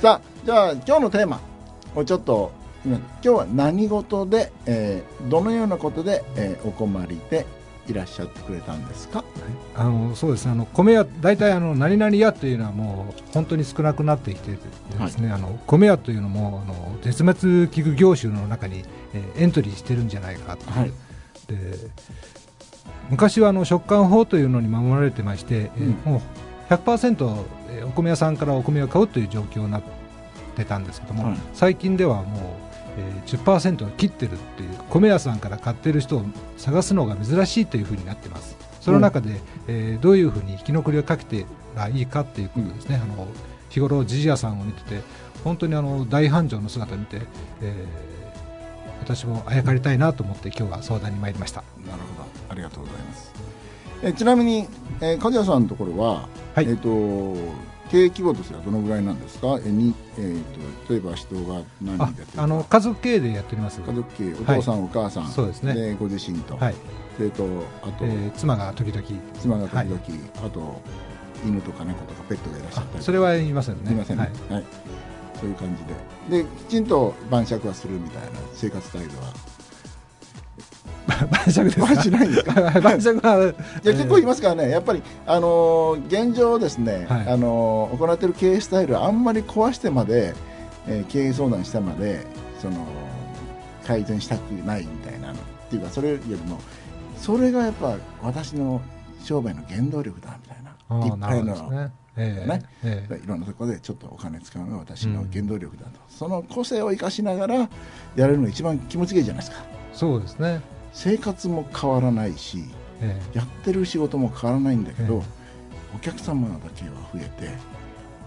さあじゃあ今日のテーマをちょっと今日は何事で、えーどのようなことで、えーお困りでいらっしゃってくれたんですか？あのそうですね。あの米屋大体あの何々屋というのはもう本当に少なくなってきてですね、あの米屋というのもあの絶滅危惧業種の中に、えーエントリーしてるんじゃないかと、はい。で昔はあの食感法というのに守られてまして、えーうん。もう100%えーお米屋さんからお米を買うという状況になってたんですけども、はい。最近ではもう、えー、10%を切ってるっていう米屋さんから買ってる人を探すのが珍しいというふうになってます。その中で、えーどういうふうに生き残りをかけてらいいかっていうことですね、あの日頃じじ屋さんを見てて本当にあの大繁盛の姿を見て、えー私もあやかりたいなと思って今日は相談に参りました。なるほど。ありがとうございますえちなみに、えー、梶谷さんのところは、はい。えっ、と経営規模としてはどのぐらいなんですか？えに、えー、と例えば人が何人でってるか。あの家族経営でやっております。家族経営。お父さん、お母さん。そうですね。ご自身と、はい、それとあと、えー妻が時々。妻が時々、はい。あと犬とか猫とかペットがいらっしゃったりあそれは言いませんね。いませんね、はい。はい。そういう感じで。できちんと晩酌はするみたいな生活態度は 晩酌ですか？晩しないんですか？晩酌は、いや結構いますからね、やっぱり、あのー現状ですね、はい。あのー行っている経営スタイルはあんまり壊してまで、えー経営相談してまでその改善したくないみたいなのっていうかそれよりもそれがやっぱ私の商売の原動力だみたいな。いっぱいのね。ええね。ええいろんなところでちょっとお金使うのが私の原動力だと、その個性を生かしながらやれるのが一番気持ちがいいじゃないですか。そうですね。生活も変わらないしえやってる仕事も変わらないんだけど、えお客様だけは増えて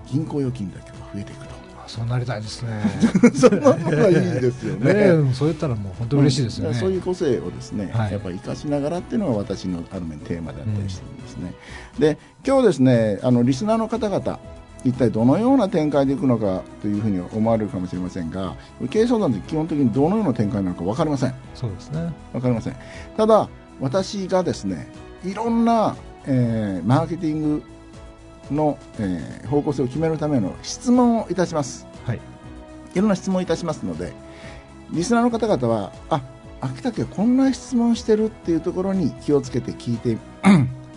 銀行預金だけは増えていくとそうなりたいですね。そんなのがいいですよね。ねえそう言ったらもう本当嬉しいですよね。うんそういう個性をですね、はいやっぱり生かしながらっていうのが私のある面テーマだったりしてるんですね。で今日ですねあのリスナーの方々一体どのような展開でいくのかというふうに思われるかもしれませんが経営相談って基本的にどのような展開なのか分かりませんそうですね。分かりませんただ私がですねいろんな、えーマーケティングの、えー方向性を決めるための質問をいたしますはい。いろんな質問をいたしますのでリスナーの方々はあ秋田家はこんな質問してるっていうところに気をつけて聞いて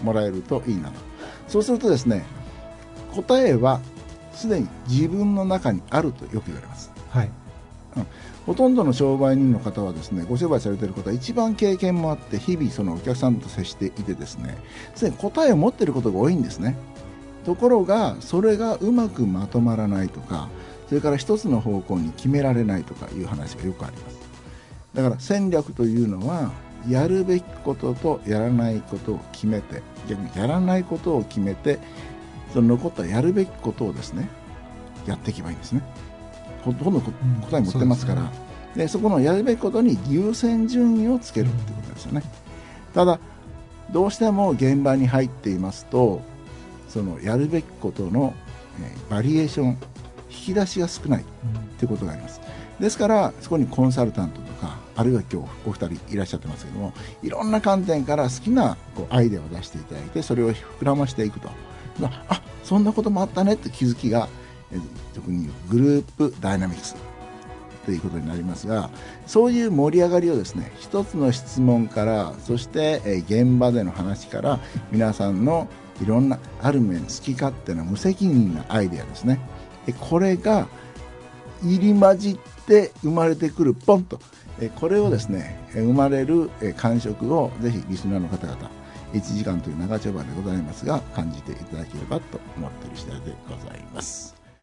もらえるといいなとそうするとですね答えはすでに自分の中にあるとよく言われます。はい。ほとんどの商売人の方はですねご商売されている方は一番経験もあって日々そのお客さんと接していてですねすでに答えを持っていることが多いんですね。ところがそれがうまくまとまらないとかそれから一つの方向に決められないとかいう話がよくあります。だから戦略というのはやるべきこととやらないことを決めて逆にやらないことを決めてその残ったやるべきことをですねやっていけばいいんですね。ほとんど答え持ってますから、そうでそこのやるべきことに優先順位をつけるってことですよね、ただどうしても現場に入っていますとそのやるべきことの、えーバリエーション引き出しが少ないっていうことがあります。ですからそこにコンサルタントとかあるいは今日お二人いらっしゃってますけどもいろんな観点から好きなこうアイデアを出していただいてそれを膨らましていくとあそんなこともあったねって気づきが特にグループダイナミクスということになりますがそういう盛り上がりをですね一つの質問からそして、現場での話から皆さんのいろんなある面好き勝手な無責任なアイデアですね。これが入り混じって生まれてくるポンとこれをですね生まれる感触をぜひリスナーの方々1時間という長丁場でございますが感じていただければと思っている次第でございます。